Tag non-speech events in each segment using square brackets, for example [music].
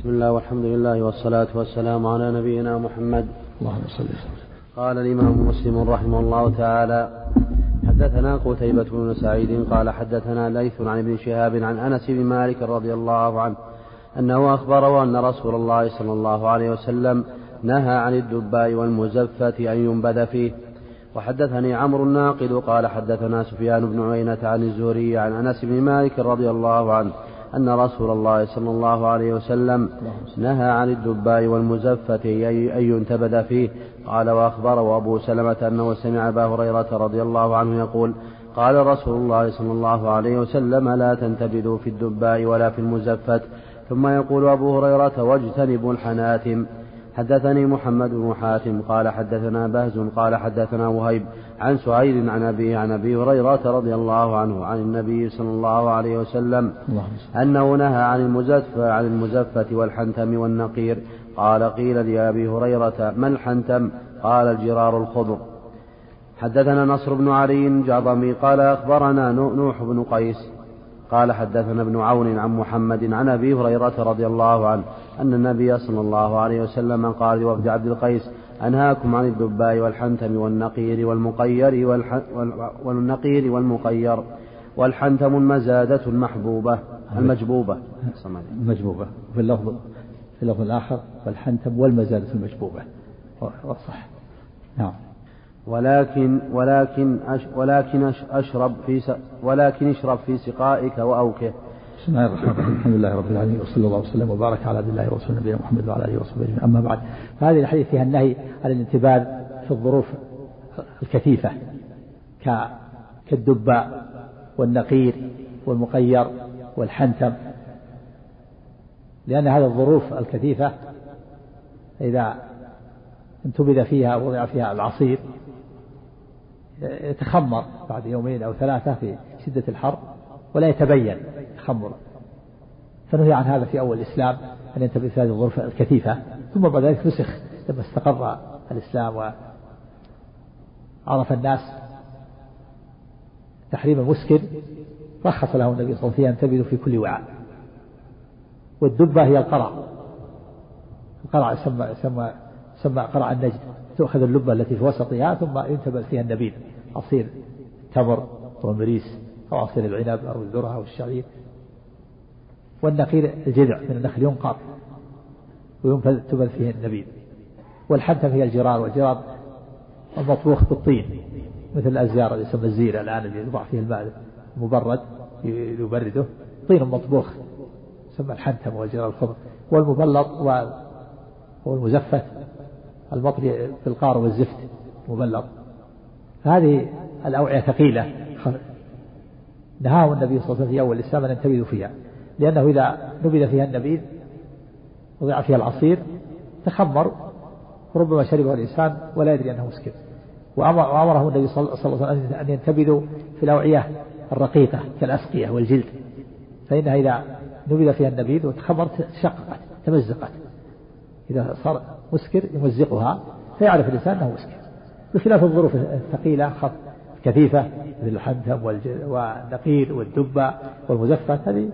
بسم الله والحمد لله والصلاة والسلام على نبينا محمد. اللهم صل وسلم. قال الإمام مسلم رحمه الله تعالى حدثنا قتيبة بن سعيد قال حدثنا ليث عن ابن شهاب عن أنس بن مالك رضي الله عنه أنه أخبره أن رسول الله صلى الله عليه وسلم نهى عن الدباء والمزفة أن ينبذ فيه. وحدثني عمرو الناقد قال حدثنا سفيان بن عيينة عن الزهري عن أنس بن مالك رضي الله عنه أن رسول الله صلى الله عليه وسلم نهى عن الدباء والمزفة أن ينتبذ فيه. قال وأخبره أبو سلمة أنه سمع أبا هريرة رضي الله عنه يقول قال رسول الله صلى الله عليه وسلم لا تنتبذوا في الدباء ولا في المزفة. ثم يقول أبو هريرة واجتنبوا الحناتم. حدثني محمد بن حاتم قال حدثنا بهز قال حدثنا وهيب عن سعيد عن أبيه عن أبي هريرة رضي الله عنه عن النبي صلى الله عليه وسلم أنه نهى عن المزفة عن المزفة والحنتم والنقير. قال قيل لأبي هريرة ما الحنتم؟ قال الجرار الخضر. حدثنا نصر بن علي جعظمي قال أخبرنا نوح بن قيس قال حدثنا ابن عون عن محمد عن أبي هريرة رضي الله عنه أن النبي صلى الله عليه وسلم قال لوفد عبد القيس أنهاكم عن الدباء والحنتم والنقير والمقير والنقير والمقير. والحنتم المزادة المحبوبة المجبوبة. المجبوبة في اللفظ في اللفظ الآخر والحنتم والمزادة المجبوبة. صح نعم. ولكن ولكن أش ولكن أشرب في ولكن اشرب في سقائك وأوكه. بسم الله الرحمن الرحيم. الحمد لله رب العالمين وصلى الله وسلم وبارك على عبد الله ورسوله نبينا محمد وعلى آله وصحبه أجمعين. أما بعد فهذه الحديث فيها النهي عن الانتباه في الظروف الكثيفة كالدباء والنقير والمقير والحنتم. لأن هذه الظروف الكثيفة إذا انتبذ فيها وضع فيها العصير يتخمر بعد يومين أو ثلاثة في شدة الحر ولا يتبين تخمر فنهي عن هذا في أول الإسلام أن ينتبه في هذه الظروف الكثيفة ثم بعد ذلك نسخ لما استقر الإسلام وعرف الناس تحريم المسكر رخص له النبي صلى الله عليه وسلم ينتبذ في كل وعاء. والدبة هي القرع. القرع يسمى يسمى يسمى قرع النجد. تؤخذ اللبة التي في وسطها ثم ينتبذ فيها النبيذ. عصير تمر والمريس أو عصير العنب أو الذرة أو الشعير. والنقير الجذع من النخل ينقر وينفذ تبذ فيه النبيذ. والحنتم هي الجرار والجرار المطبوخ بالطين مثل الأزيار اللي يسمى الزير الآن اللي يوضع فيه الماء مبرد يبرده. طين مطبوخ يسمى الحنتم والجرار الخضر. والمبلط والمزفت المطري في القار والزفت مبلط. هذه الأوعية ثقيلة. نهاه النبي صلى الله عليه وسلم في أول الإسلام أن ينتبذوا فيها. لأنه إذا نبذ فيها النبيذ وضع فيها العصير تخمر ربما شربه الإنسان ولا يدري أنه مسكر وأمره النبي صلى الله عليه وسلم أن ينتبذوا في الأوعية الرقيقة كالأسقية والجلد. فإنها إذا نبذ فيها النبيذ وتخمرت تشققت تمزقت. إذا صار مسكر يمزقها فيعرف الإنسان أنه مسكر. بخلاف الظروف الثقيلة خف كثيفة مثل الحنتم والنقير والدبة والمزفت هذه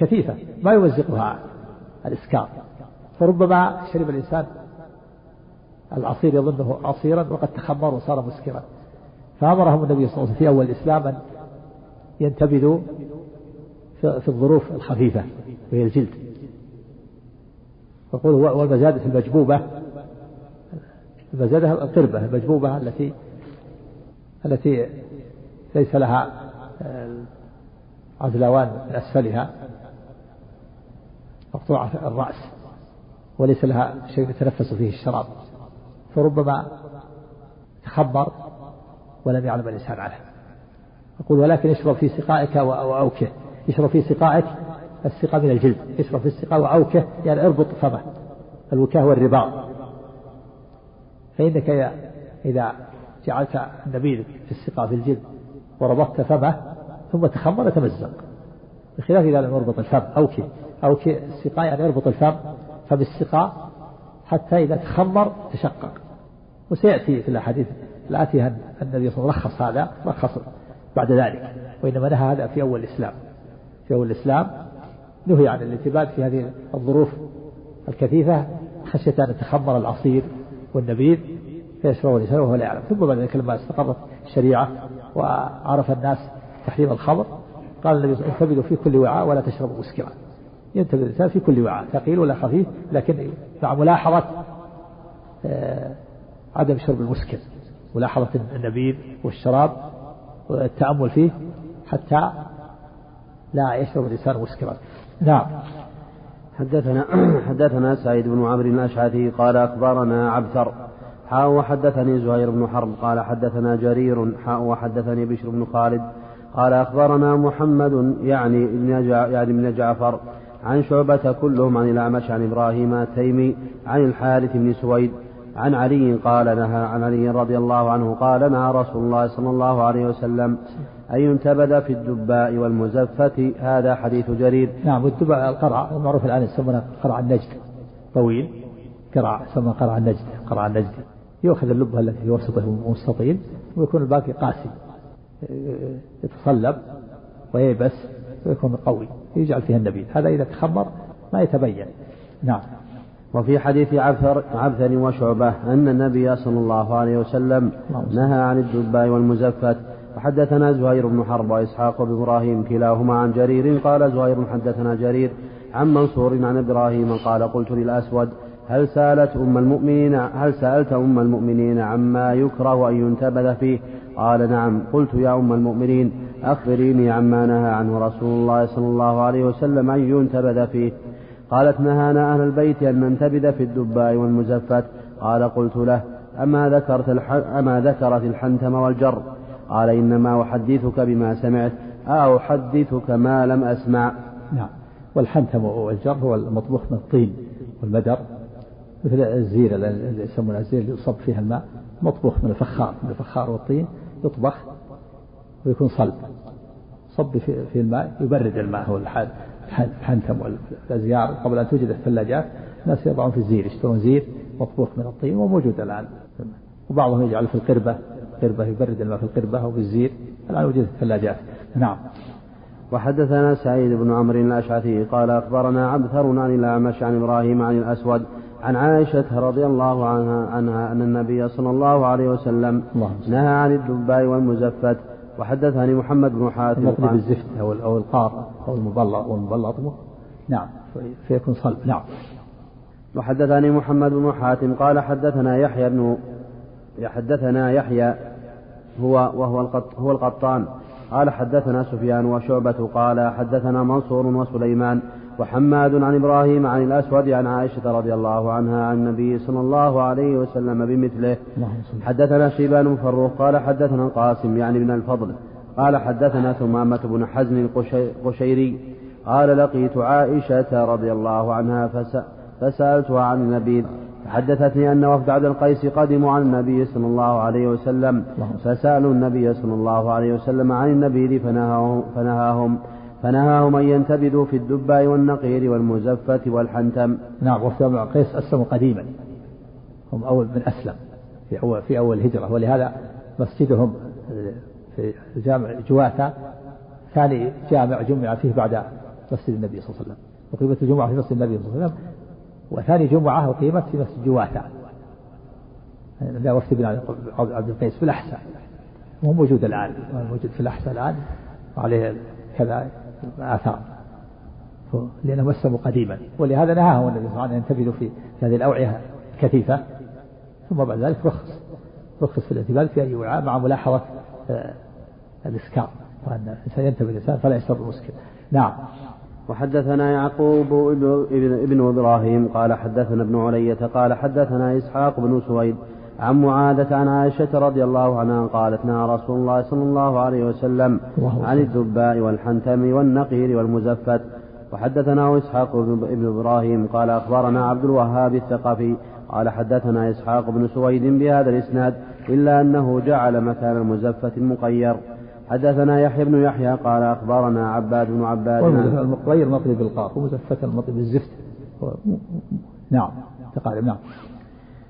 كثيفة ما يمزقها الإسكار. فربما شرب الإنسان العصير يظنه عصيرا وقد تخمر وصار مسكرا. فأمرهم النبي صلى الله عليه وسلم في أول الإسلام أن ينتبذوا في الظروف الخفيفة وهي الجلد. يقول والمزادة المجبوبة المزادة القربة المجبوبة التي التي ليس لها عزلوان من أسفلها. مقطوعة الرأس وليس لها شيء يتنفس فيه الشراب. فربما تخبر ولم يعلم الإنسان عنه يقول ولكن اشرب في سقائك وأوكه. يشرب في سقائك السقاء من الجلد. يشرب في السقاء وأوكه يعني اربط فمه. الوكاء هو الرباط. فإنك إذا جعلت النبيذ في السقاء في الجلد وربطت فمه ثم تخمر يتمزق بخلاف إذا لم يربط الفم أوكي أوكي السقاء يعني يربط الفم فم السقاء حتى إذا تخمر تشقق. وسيأتي في الأحاديث الآتية النبي صلى الله عليه وسلم رخص هذا رخص بعد ذلك. وإنما نهى هذا في أول الإسلام. في أول الإسلام نهي عن الانتباد في هذه الظروف الكثيفة خشية أن يتخمر العصير. والنبيذ فيشربه الإنسان وهو لا يعلم. ثم بعد ذلك لما استقرت الشريعة وعرف الناس تحريم الخمر قال النبي صلى الله عليه وسلم في كل وعاء ولا تشربوا مسكرا. ينتبه الإنسان في كل وعاء ثقيل ولا خفيف لكن مع ملاحظة آه، عدم شرب المسكر ملاحظة النبيذ والشراب والتأمل فيه حتى لا يشرب الإنسان مسكرا. نعم. حدثنا [clears throat] حدثنا سعيد بن عمرو الأشعثي قال أخبرنا عبثر حاء وحدثني زهير بن حرب قال حدثنا جرير حاء وحدثني بشر بن خالد قال أخبرنا محمد يعني ابن يعني ابن جعفر عن شعبة كلهم عن الأعمش عن إبراهيم التيمي عن الحارث بن سويد عن علي قال نهى عن علي رضي الله عنه قال نهى رسول الله صلى الله عليه وسلم أن ينتبذ في الدباء والمزفة. هذا حديث جرير. نعم والدباء القرع المعروف الآن يسمونه قرع النجد. طويل. قرع يسمى قرع النجد قرع النجد. يؤخذ اللبة التي في وسطه مستطيل ويكون الباقي قاسي. يتصلب وييبس ويكون قوي. يجعل فيها النبيذ. هذا إذا تخمر ما يتبين. نعم. وفي حديث عبثر, عبثر وشعبة أن النبي صلى الله عليه وسلم نهى عن الدباء والمزفت وحدثنا زهير بن حرب وإسحاق بن إبراهيم كلاهما عن جرير قال زهير حدثنا جرير عن منصور عن إبراهيم قال قلت للأسود هل سألت أم المؤمنين هل سألت أم المؤمنين عما يكره أن ينتبذ فيه؟ قال نعم. قلت يا أم المؤمنين أخبريني عما نهى عنه رسول الله صلى الله عليه وسلم أن ينتبذ فيه. قالت نهانا أهل البيت أن ننتبذ في الدباء والمزفت. قال قلت له أما ذكرت. أما ذكرت الحنتم والجر؟ قال إنما أحدثك بما سمعت أو أحدثك ما لم أسمع. نعم. والحنتم والجر هو المطبوخ من الطين والمدر. مثل الزير اللي يسمونها الزير اللي يصب فيها الماء. مطبوخ من الفخار من الفخار والطين. يطبخ ويكون صلب. صب في الماء يبرد الماء. هو الحنتم والأزيار. قبل أن توجد الثلاجات الناس يضعون في الزير يشترون زير مطبوخ من الطين وموجود الآن. وبعضهم يجعل في القربة قربة يبرد الماء في القربة أو في الزير الآن وجدت الثلاجات. نعم. وحدثنا سعيد بن عمرو الأشعثي قال أخبرنا عبثر عن الأعمش عن إبراهيم عن الأسود عن عائشة رضي الله عنها عنها أن النبي صلى الله عليه وسلم نهى عن الدباء والمزفت. وحدثني محمد بن حاتم. المقلب بالزفت أو أو القار أو المبلط والمبلط نعم. فيكون صلب. نعم. وحدثني محمد بن حاتم قال حدثنا يحيى بن حدثنا يحيى هو وهو القط هو القطان. قال حدثنا سفيان وشعبة قال حدثنا منصور وسليمان وحماد عن إبراهيم عن الأسود عن عائشة رضي الله عنها عن النبي صلى الله عليه وسلم بمثله. حدثنا شيبان بن فروخ قال حدثنا القاسم يعني من الفضل قال حدثنا ثمامة بن حزن القشيري قال لقيت عائشة رضي الله عنها فسألتها عن النبي حدثتني أن وفد عبد القيس قدموا على النبي صلى الله عليه وسلم فسألوا النبي صلى الله عليه وسلم عن النبيذ فنهاهم, فنهاهم فنهاهم أن ينتبذوا في الدباء والنقير والمزفة والحنتم. نعم وفد عبد القيس أسلموا قديما. هم أول من أسلم في أول في أول الهجرة ولهذا مسجدهم في جامع جواثة ثاني جامع جمع فيه بعد مسجد النبي صلى الله عليه وسلم. وقيمة الجمعة في مسجد النبي صلى الله عليه وسلم وثاني جمعة أقيمت في مسجد جواثة لا وفد بن عبد القيس في الأحساء. مو موجود الآن. موجود في الأحساء الآن. وعليه كذا آثار. لأنه مسموا قديما. ولهذا نهاهم النبي صلى الله عليه وسلم أن ينتبذوا في هذه الأوعية الكثيفة. ثم بعد ذلك رخص. رخص في الانتباه في أي وعاء مع ملاحظة آه، الإسكار. وأن الإنسان ينتبه الإنسان فلا يشرب المسكر نعم. وحدثنا يعقوب ابن, إبراهيم قال حدثنا ابن علية قال حدثنا إسحاق بن سويد عن معاذة عن عائشة رضي الله عنها قالت نهى رسول الله صلى الله عليه وسلم عن الدباء والحنتم والنقير والمزفت. وحدثنا إسحاق بن إبراهيم قال أخبرنا عبد الوهاب الثقفي قال حدثنا إسحاق بن سويد بهذا الإسناد إلا أنه جعل مكان المزفت المقير حدثنا يحيى بن يحيى قال أخبرنا عباد بن عباد المقير مطلب القاف ومزفت المطلب الزفت نعم تقارب نعم.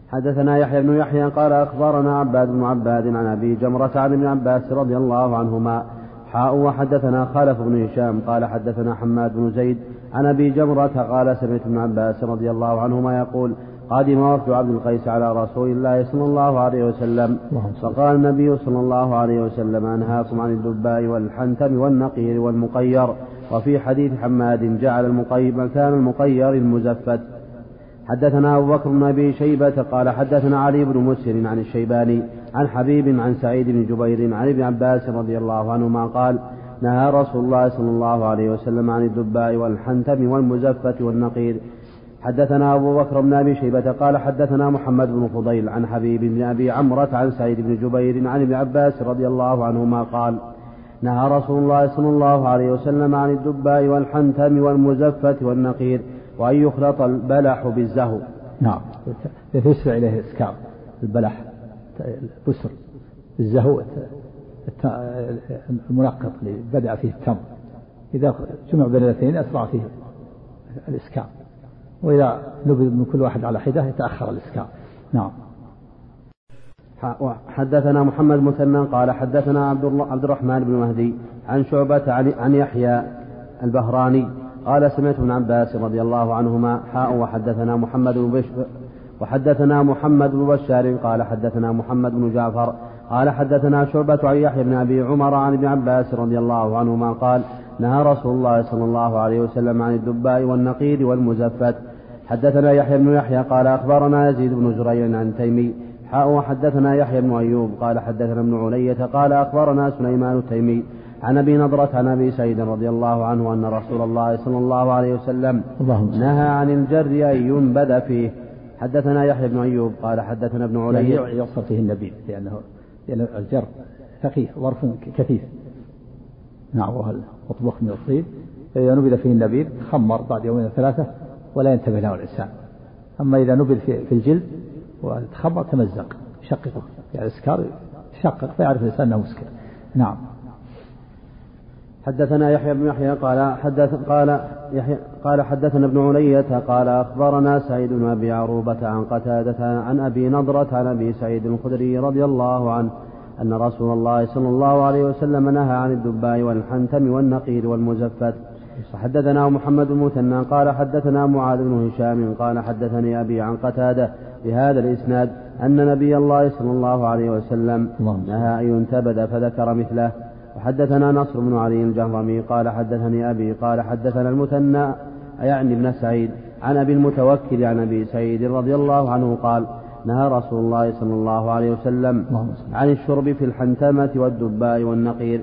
حدثنا يحيى بن يحيى قال أخبرنا عباد بن عباد عن أبي جمرة عن ابن عباس رضي الله عنهما حاء وحدثنا خالف بن هشام قال حدثنا حماد بن زيد عن أبي جمرة قال سمعت ابن عباس رضي الله عنهما يقول قادم وفد عبد القيس على رسول الله صلى الله عليه وسلم. فقال النبي صلى الله عليه وسلم أنهاكم عن الدباء والحنتم والنقير والمقير. وفي حديث حماد جعل المقير مكان المقير المزفت. حدثنا أبو بكر بن أبي شيبة قال حدثنا علي بن مسر عن الشيباني عن حبيب عن سعيد بن جبير عن ابن عباس رضي الله عنهما قال نهى رسول الله صلى الله عليه وسلم عن الدباء والحنتم والمزفة والنقير. حدثنا أبو بكر بن أبي شيبة قال حدثنا محمد بن فضيل عن حبيب بن أبي عمرة عن سعيد بن جبير عن ابن عباس رضي الله عنهما قال نهى رسول الله صلى الله عليه وسلم عن الدباء والحنتم والمزفة والنقير وأن يخلط البلح بالزهو. نعم. يسرع إليه إسكار البلح البسر الزهو المنقط اللي بدأ فيه التمر. إذا جمع بين الاثنين أسرع فيه الإسكار. وإذا نبذ من كل واحد على حدة يتأخر الإسكار. نعم. حدثنا محمد مثنى قال حدثنا عبد الله عبد الرحمن بن مهدي عن شعبة عن, يحيى البهراني قال سمعت ابن عباس رضي الله عنهما حاء وحدثنا محمد بن وحدثنا محمد بن بشار قال حدثنا محمد بن جعفر قال حدثنا شعبة عن يحيى بن أبي عمر عن ابن عباس رضي الله عنهما قال نهى رسول الله صلى الله عليه وسلم عن الدباء والنقير والمزفت حدثنا يحيى بن يحيى قال أخبرنا يزيد بن زريع عن تيمي حاء وحدثنا يحيى بن أيوب قال حدثنا ابن علية قال أخبرنا سليمان التيمي عن أبي نضرة عن أبي سعيد رضي الله عنه أن رسول الله صلى الله عليه وسلم نهى عن الجر أن ينبذ فيه. حدثنا يحيى بن أيوب قال حدثنا ابن علي يعني يقصد فيه النبيذ لأنه لأن الجر ثقيل ظرف كثيف. نعم وهل من الطيب؟ فاذا نبذ فيه النبيذ خمر بعد يومين ثلاثة ولا ينتبه له الإنسان. أما إذا نبذ في الجلد وتخمر تمزق يشققه يعني الاسكار يشقق فيعرف الإنسان أنه مسكر. نعم. حدثنا يحيى بن يحيى قال حدث قال يحيى قال حدثنا ابن علية قال أخبرنا سعيد بن أبي عروبة عن قتادة عن أبي نضرة عن أبي سعيد الخدري رضي الله عنه أن رسول الله صلى الله عليه وسلم نهى عن الدباء والحنتم والنقير والمزفت. وحدثنا محمد المثنى قال حدثنا معاذ بن هشام قال حدثني أبي عن قتادة بهذا الإسناد أن نبي الله صلى الله عليه وسلم نهى أن ينتبذ فذكر مثله. وحدثنا نصر بن علي الجهرمي قال حدثني أبي قال حدثنا المثنى يعني ابن سعيد عن أبي المتوكل عن أبي سعيد رضي الله عنه قال نهى رسول الله صلى الله عليه وسلم عن الشرب في الحنتمة والدباء والنقير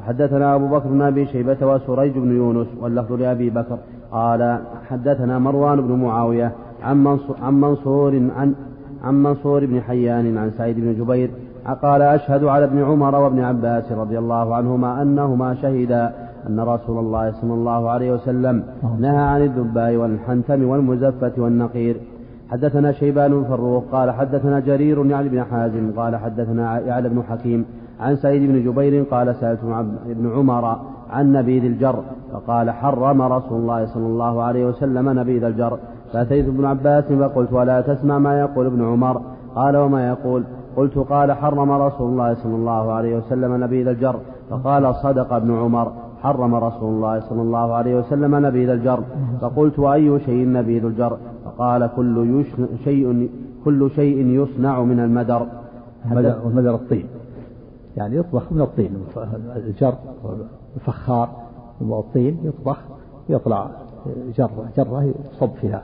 وحدثنا أبو بكر بن أبي شيبة وسريج بن يونس واللفظ لأبي بكر. قال حدثنا مروان بن معاوية عن منصور عن منصور عن عن منصور بن حيان عن سعيد بن جبير. قال أشهد على ابن عمر وابن عباس رضي الله عنهما أنهما شهدا أن رسول الله صلى الله عليه وسلم نهى عن الدباء والحنتم والمزفة والنقير. حدثنا شيبان الفروق قال حدثنا جرير يعني بن حازم قال حدثنا يعلى بن حكيم عن سعيد بن جبير قال سألت ابن عمر عن نبيذ الجر فقال حرم رسول الله صلى الله عليه وسلم نبيذ الجر. فأتيت ابن عباس فقلت ولا تسمع ما يقول ابن عمر؟ قال وما يقول؟ قلت قال حرم رسول الله صلى الله عليه وسلم نبيذ الجر. فقال صدق ابن عمر حرم رسول الله صلى الله عليه وسلم نبيذ الجر. فقلت وأي شيء نبيذ الجر؟ فقال كل شيء كل شيء يصنع من المدر. المدر الطين يعني يطبخ من الطين الجر الفخار الطين يطبخ يطلع جرة جرة يصب فيها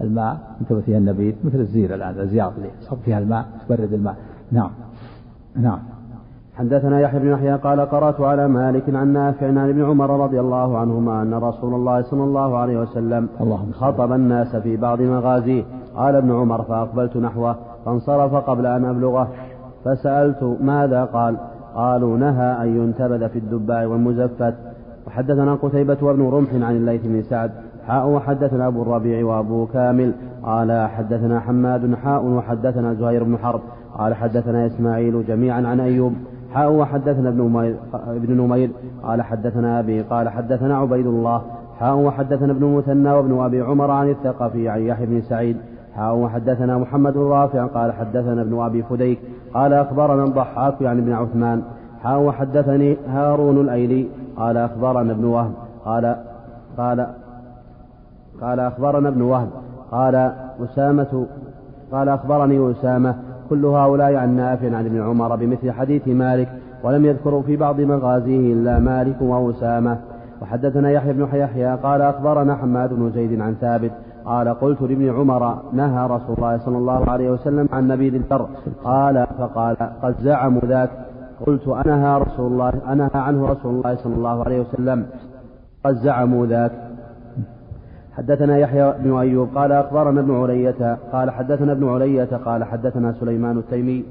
الماء ينتبه فيها النبيذ مثل الزير الآن الزياط اللي يصب فيها الماء تبرد الماء. نعم نعم. حدثنا يحيى بن يحيى قال قرأت على مالك عن نافع عن ابن عمر رضي الله عنهما أن رسول الله صلى الله عليه وسلم خطب الناس في بعض مغازيه. قال ابن عمر فأقبلت نحوه فانصرف قبل أن أبلغه فسألت ماذا قال؟ قالوا نهى أن ينتبذ في الدباء والمزفت. وحدثنا قتيبة وابن رمح عن الليث بن سعد. حاء وحدثنا أبو الربيع وأبو كامل. قال حدثنا حماد حاء وحدثنا زهير بن حرب. قال حدثنا إسماعيل جميعا عن أيوب. حاء وحدثنا ابن نمير ابن نمير. قال حدثنا أبي قال حدثنا عبيد الله. حاء وحدثنا ابن المثنى وابن أبي عمر عن الثقفي عن يحيى بن سعيد. حاء وحدثنا محمد بن رافع قال حدثنا ابن أبي فديك قال أخبرنا الضحاك يعني ابن عثمان. حا وحدثني هارون الأيلي قال أخبرنا ابن وهب قال قال قال أخبرنا ابن وهب قال أسامة قال أخبرني أسامة كل هؤلاء عن نافع عن ابن عمر بمثل حديث مالك ولم يذكروا في بعض مغازيه إلا مالك وأسامة. وحدثنا يحيى بن يحيى قال أخبرنا حماد بن زيد عن ثابت قال قلت لابن عمر نهى رسول الله صلى الله عليه وسلم عن نبيذ الفر قال فقال قد زعموا ذاك. قلت أنهى رسول الله أنهى عنه رسول الله صلى الله عليه وسلم. قد زعموا ذاك. حدثنا يحيى بن أيوب قال أخبرنا ابن علية قال حدثنا ابن علية قال حدثنا سليمان التيمي.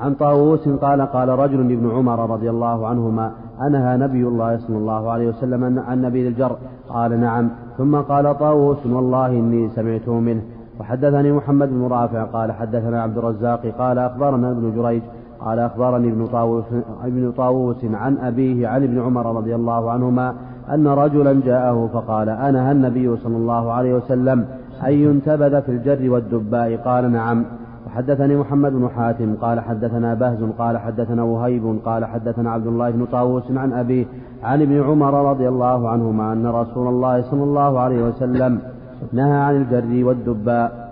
عن طاووس قال قال رجل لابن عمر رضي الله عنهما أنهى نبي الله صلى الله عليه وسلم عن نبيذ الجر. قال نعم. ثم قال طاووس والله إني سمعته منه. وحدثني محمد بن رافع قال حدثنا عبد الرزاق قال أخبرنا ابن جريج قال أخبرني ابن طاووس, ابن طاووس عن أبيه عن ابن عمر رضي الله عنهما أن رجلا جاءه فقال أنا النبي صلى الله عليه وسلم أن ينتبذ في الجر والدباء. قال نعم. وحدثني محمد بن حاتم قال حدثنا بهز قال حدثنا وهيب قال حدثنا عبد الله بن طاووس عن أبيه عن ابن عمر رضي الله عنهما أن رسول الله صلى الله عليه وسلم نهى عن الجر والدباء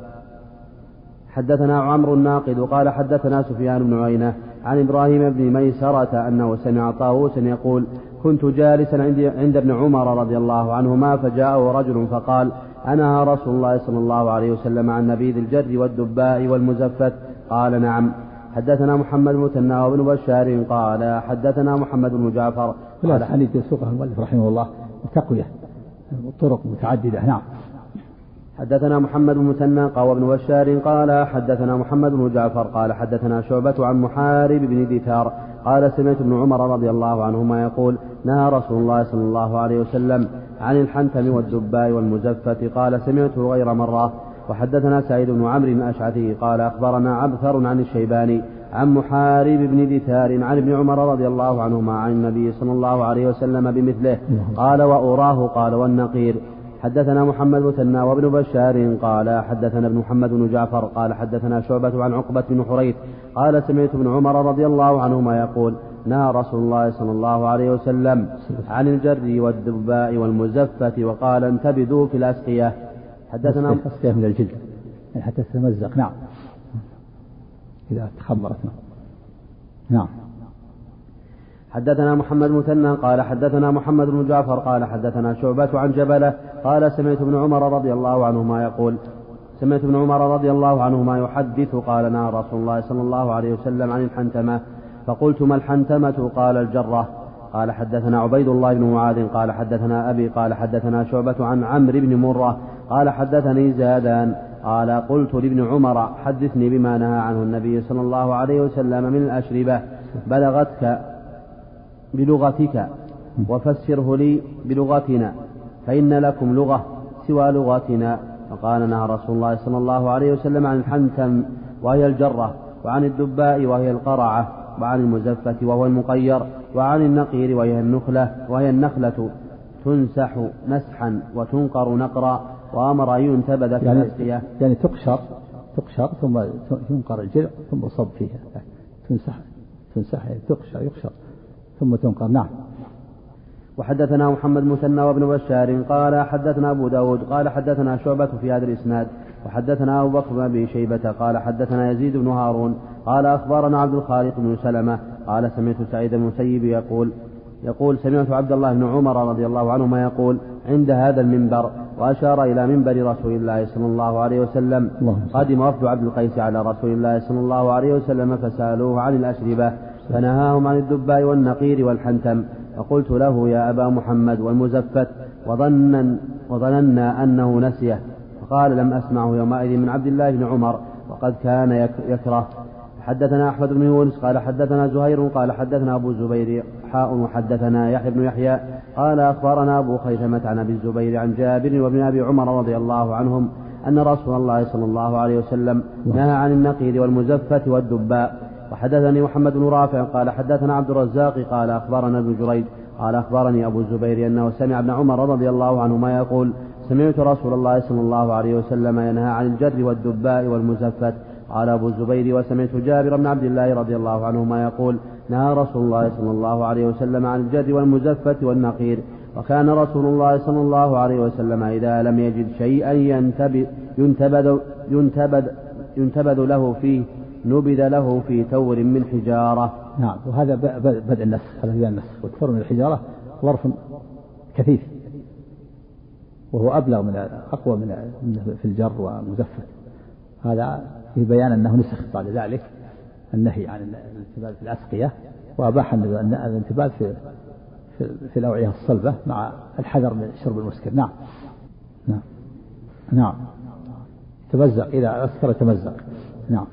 حدثنا عمرو الناقد قال حدثنا سفيان بن عينة عن إبراهيم بن ميسرة أنه سمع طاووسا يقول كنت جالسا عند ابن عمر رضي الله عنهما فجاءه رجل فقال أنهى رسول الله صلى الله عليه وسلم عن نبيذ الجر والدباء والمزفت. قال نعم. حدثنا محمد بن وابن بشار قال حدثنا محمد بن جعفر. قال حديث يسوقه المؤلف رحمه الله التقوية طرق متعددة. نعم. حدثنا محمد بن مثنى قال بن بشار قال حدثنا محمد بن جعفر قال حدثنا شعبة عن محارب بن دثار قال سمعت ابن عمر رضي الله عنهما يقول نهى رسول الله صلى الله عليه وسلم عن الحنتم والدباء والمزفة. قال سمعته غير مرة. وحدثنا سعيد بن عمرو الأشعثي قال أخبرنا عبثر عن الشيباني عن محارب بن دثار عن ابن عمر رضي الله عنهما عن النبي صلى الله عليه وسلم بمثله. قال وأراه قال والنقير. حدثنا محمد مثنى وابن بشار قال حدثنا ابن محمد بن جعفر قال حدثنا شعبة عن عقبة بن حريث قال سمعت ابن عمر رضي الله عنهما يقول نهى رسول الله صلى الله عليه وسلم عن الجر والدباء والمزفة وقال انتبذوا في الأسقية. حدثنا الأسقية من الجلد. يعني حتى تتمزق. نعم. إذا تخمرت نعم. حدثنا محمد مثنى قال حدثنا محمد بن جعفر قال حدثنا شعبة عن جبلة قال سمعت ابن عمر رضي الله عنهما يقول سمعت ابن عمر رضي الله عنهما يحدث قال نهى رسول الله صلى الله عليه وسلم عن الحنتمة فقلت ما الحنتمة؟ قال الجرة. قال حدثنا عبيد الله بن معاذ قال حدثنا أبي قال حدثنا شعبة عن عمرو بن مرة قال حدثني زادان قال قلت لابن عمر حدثني بما نهى عنه النبي صلى الله عليه وسلم من الأشربة بلغتك بلغتك وفسره لي بلغتنا فإن لكم لغة سوى لغتنا. فقال نهى رسول الله صلى الله عليه وسلم عن الحنتم وهي الجرة وعن الدباء وهي القرعة وعن المزفة وهو المقير وعن النقير وهي النخلة وهي النخلة. تنسح نسحا وتنقر نقرا وأمر أن ينتبذ في يعني الأسقية يعني تقشر تقشر ثم ينقر الجذع ثم يصب فيها. تنسح تنسح يعني تقشر يقشر. ثم تنقر. نعم. وحدثنا محمد مثنى وابن بشار قال حدثنا أبو داود قال حدثنا شعبة في هذا الإسناد وحدثنا أبو بكر بن أبي شيبة قال حدثنا يزيد بن هارون قال أخبرنا عبد الخالق بن سلمة قال سمعت سعيد المسيب يقول يقول سمعت عبد الله بن عمر رضي الله عنهما يقول عند هذا المنبر وأشار إلى منبر رسول الله صلى الله عليه وسلم قدم وفد عبد القيس على رسول الله صلى الله عليه وسلم فسألوه عن الأشربة. فنهاهم عن الدباء والنقير والحنتم. فقلت له يا أبا محمد والمزفت وظنا وظننا أنه نسيه. فقال لم أسمعه يومئذ من عبد الله بن عمر وقد كان يكره. حدثنا أحمد بن يونس قال حدثنا زهير قال حدثنا أبو الزبير حاء وحدثنا يحيى بن يحيى. قال أخبرنا أبو خيثمة عن أبي الزبير عن جابر وابن أبي عمر رضي الله عنهم أن رسول الله صلى الله عليه وسلم نهى عن النقير والمزفة والدباء. وحدثني محمد بن رافع قال حدثنا عبد الرزاق قال أخبرنا ابن جريج قال أخبرني أبو الزبير أنه سمع ابن عمر رضي الله عنهما يقول سمعت رسول الله صلى الله عليه وسلم ينهى عن الجر والدباء والمزفت. قال أبو الزبير وسمعت جابر بن عبد الله رضي الله عنهما يقول نهى رسول الله صلى الله عليه وسلم عن الجد والمزفة والنقير. وكان رسول الله صلى الله عليه وسلم إذا لم يجد شيئا ينتبذ ينتبذ ينتبذ, ينتبذ له فيه نبذ له في تور من حجارة. نعم وهذا بدء النسخ هذا بدء النسخ. والتور من الحجارة ظرف كثيف وهو أبلغ من أقوى من في الجر ومزفت. هذا في بيان أنه نسخ بعد ذلك النهي عن الانتباه في الأسقية وأباح الانتباه في في, في الأوعية الصلبة مع الحذر من شرب المسكر. نعم. نعم. نعم. تمزق إذا أسكر تمزق. نعم.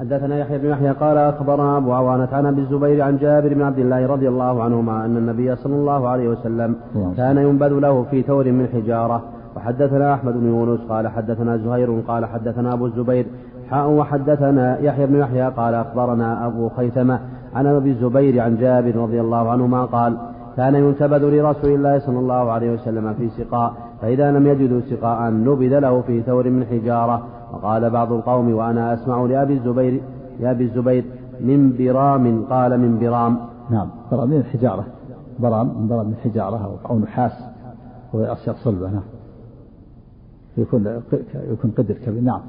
حدثنا يحيى بن يحيى قال أخبرنا أبو عوانة عن أبي الزبير عن جابر بن عبد الله رضي الله عنهما أن النبي صلى الله عليه وسلم كان ينبذ له في ثور من حجارة. وحدثنا أحمد بن يونس قال حدثنا زهير قال حدثنا أبو الزبير. حاء وحدثنا يحيى بن يحيى قال أخبرنا أبو خيثمة عن أبي الزبير عن جابر رضي الله عنهما قال كان ينتبذ لرسول الله صلى الله عليه وسلم في سقاء فإذا لم يجدوا سقاء نبذ له في ثور من حجارة. وقال بعض القوم وأنا أسمع لأبي الزبير لأبي الزبير من برام قال من برام نعم برام من الحجارة برام من برام من حجارة أو نحاس. وهو أصيغ صلبة نعم. يكون يكون قدر كبير نعم.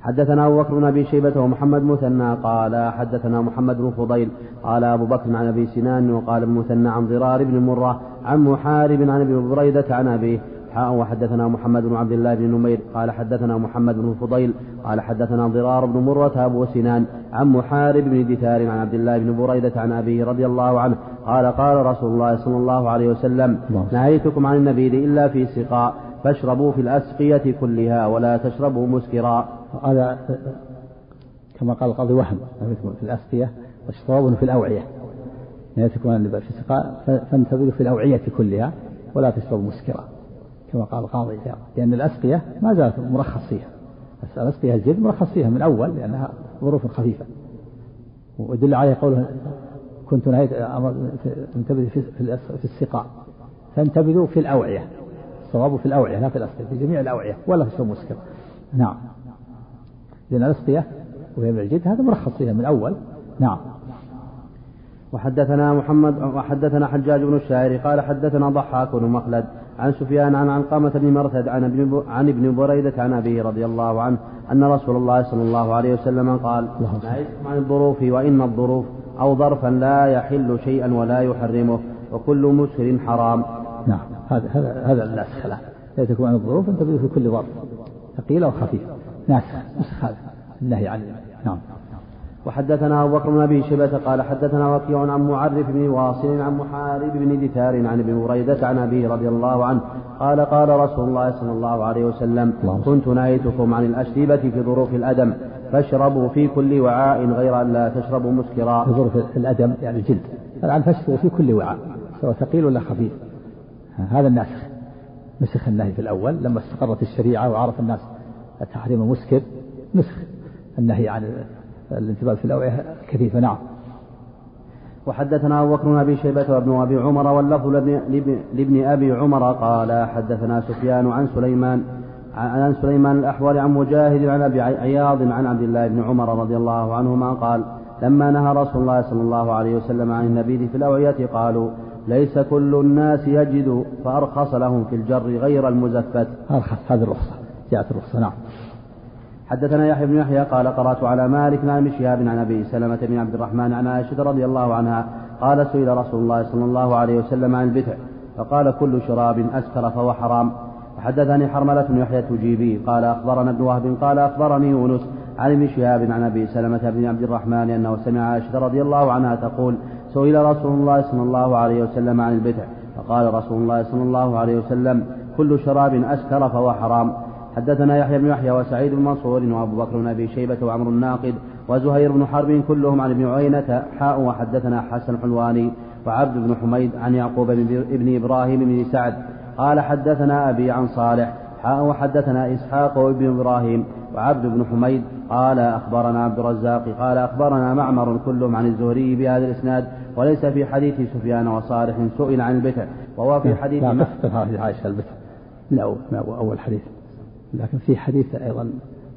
حدثنا أبو بكر بن أبي شيبة ومحمد مثنى قال حدثنا محمد بن فضيل قال أبو بكر عن أبي سنان وقال ابن مثنى عن ضرار بن مرة عن محارب عن أبي بريدة عن أبيه حاء وحدثنا محمد بن عبد الله بن نمير قال حدثنا محمد بن فضيل قال حدثنا ضرار بن مرة أبو سنان عن محارب بن دثار عن عبد الله بن بريدة عن أبيه رضي الله عنه قال قال رسول الله صلى الله عليه وسلم نهيتكم عن النبيذ إلا في سقاء فاشربوا في الأسقية كلها ولا تشربوا مسكرا. هذا كما قال القاضي وهم في الأسقية واشربوا في الأوعية. نهيتكم عن النبيذ في السقاء فانتبذوا في الأوعية كلها ولا تشربوا مسكرا. كما قال القاضي لأن الأسقية ما زالت مرخص فيها الأسقية الجد مرخص فيها من أول لأنها ظروف خفيفة. ويدل عليه قوله كنت نهيت انتبذوا في, في السقاء. فانتبذوا في الأوعية. الصواب في الأوعية لا في الأسقية في جميع الأوعية. ولا في مسكر نعم. لأن الأسقية وهي من الجد هذا مرخص فيها من الأول. نعم. وحدثنا محمد وحدثنا حجاج بن الشاعر قال حدثنا ضحاك بن مخلد عن سفيان عن علقمة بن مرثد عن ابن عن ابن بريدة عن أبيه رضي الله عنه أن رسول الله صلى الله عليه وسلم قال نهيتكم عن الظروف وإن الظروف أو ظرفا لا يحل شيئا ولا يحرمه وكل مسر حرام. نعم هذا هذا هذا الناسخ لا نهيتكم عن الظروف أنت في كل ظرف ثقيل أو خفيف. ناسخ نسخ هذا. النهي عن نعم. وحدثنا أبو بكر بن أبي شيبة قال حدثنا وكيع عن معرف بن واصل عن محارب بن دثار عن ابن بريدة عن أبيه رضي الله عنه قال قال رسول الله صلى الله عليه وسلم كنت نهيتكم عن الأشربة في ظروف الأدم فاشربوا في كل وعاء غير أن لا تشربوا مسكرا. في ظروف الأدم يعني الجلد. الآن فاشربوا في كل وعاء سواء ثقيل ولا خفيف. هذا الناسخ نسخ النهي في الأول لما استقرت الشريعة وعرف الناس تحريم المسكر نسخ النهي عن الانتباه في الأوعية كثيفة نعم. وحدثنا أبو بكر أبي شيبة وابن أبي عمر واللفظ لابن أبي عمر قال حدثنا سفيان عن سليمان عن سليمان الأحول عن مجاهد عن أبي عياض عن عبد الله بن عمر رضي الله عنهما قال لما نهى رسول الله صلى الله عليه وسلم عن النبيذ في الأوعية قالوا ليس كل الناس يجد فأرخص لهم في الجر غير المزفت. أرخص هذه الرخصة جاءت الرخصة نعم. حدثنا يحيى بن يحيى قال قرأت على مالك عن ابن شهاب عن أبي سلمة بن عبد الرحمن عن عائشة رضي الله عنها قال سئل رسول الله صلى الله عليه وسلم عن البتع فقال كل شراب أسكر فهو حرام. وحدثني حرملة بن يحيى التجيبي قال أخبرنا ابن وهب قال أخبرني يونس عن ابن شهاب عن أبي سلمة بن عبد الرحمن أنه سمع عائشة رضي الله عنها تقول سئل رسول الله صلى الله عليه وسلم عن البتع فقال رسول الله صلى الله عليه وسلم كل شراب أسكر فهو حرام. حدثنا يحيى بن يحيى وسعيد بن منصور وابو بكر بن ابي شيبه وعمر الناقد وزهير بن حرب كلهم عن ابن عيينة حاء وحدثنا حسن الحلواني وعبد بن حميد عن يعقوب بن إبراهيم بن سعد قال حدثنا ابي عن صالح حاء وحدثنا اسحاق وابن إبراهيم وعبد بن حميد قال اخبرنا عبد الرزاق قال اخبرنا معمر كلهم عن الزهري بهذا الاسناد وليس في حديث سفيان وصالح سئل عن البتع وهو في حديث لا في عائشه البتع من اول من اول حديث لكن في حديث أيضا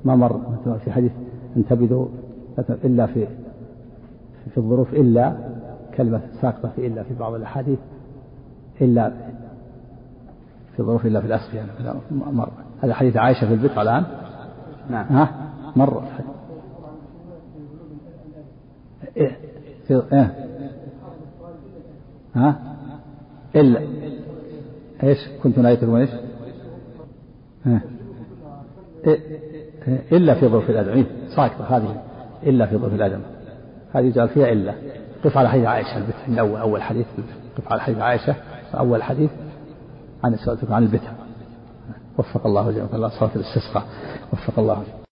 ما مر في حديث انتبذوا إلا في في الظروف إلا كلمة ساقطة في إلا في بعض الأحاديث إلا في الظروف إلا في الأسفية يعني مر. هذا حديث عائشة في البدع الآن؟ نعم. ها؟ مر. إيه في إيه. ها؟ إلا. إيش؟ كنت نهايتكم إيش ها إيه. إلا في ظروف الأدم ساقطة هذه. إلا في ظروف الأدم هذه يجعل فيها إلا. قف على حديث عائشة. البتة أول أول حديث. قف على حديث عائشة. أول حديث. عن سؤالتك عن البتة. وفق الله جميعا الله. صلاة الاستسقاء. وفق الله.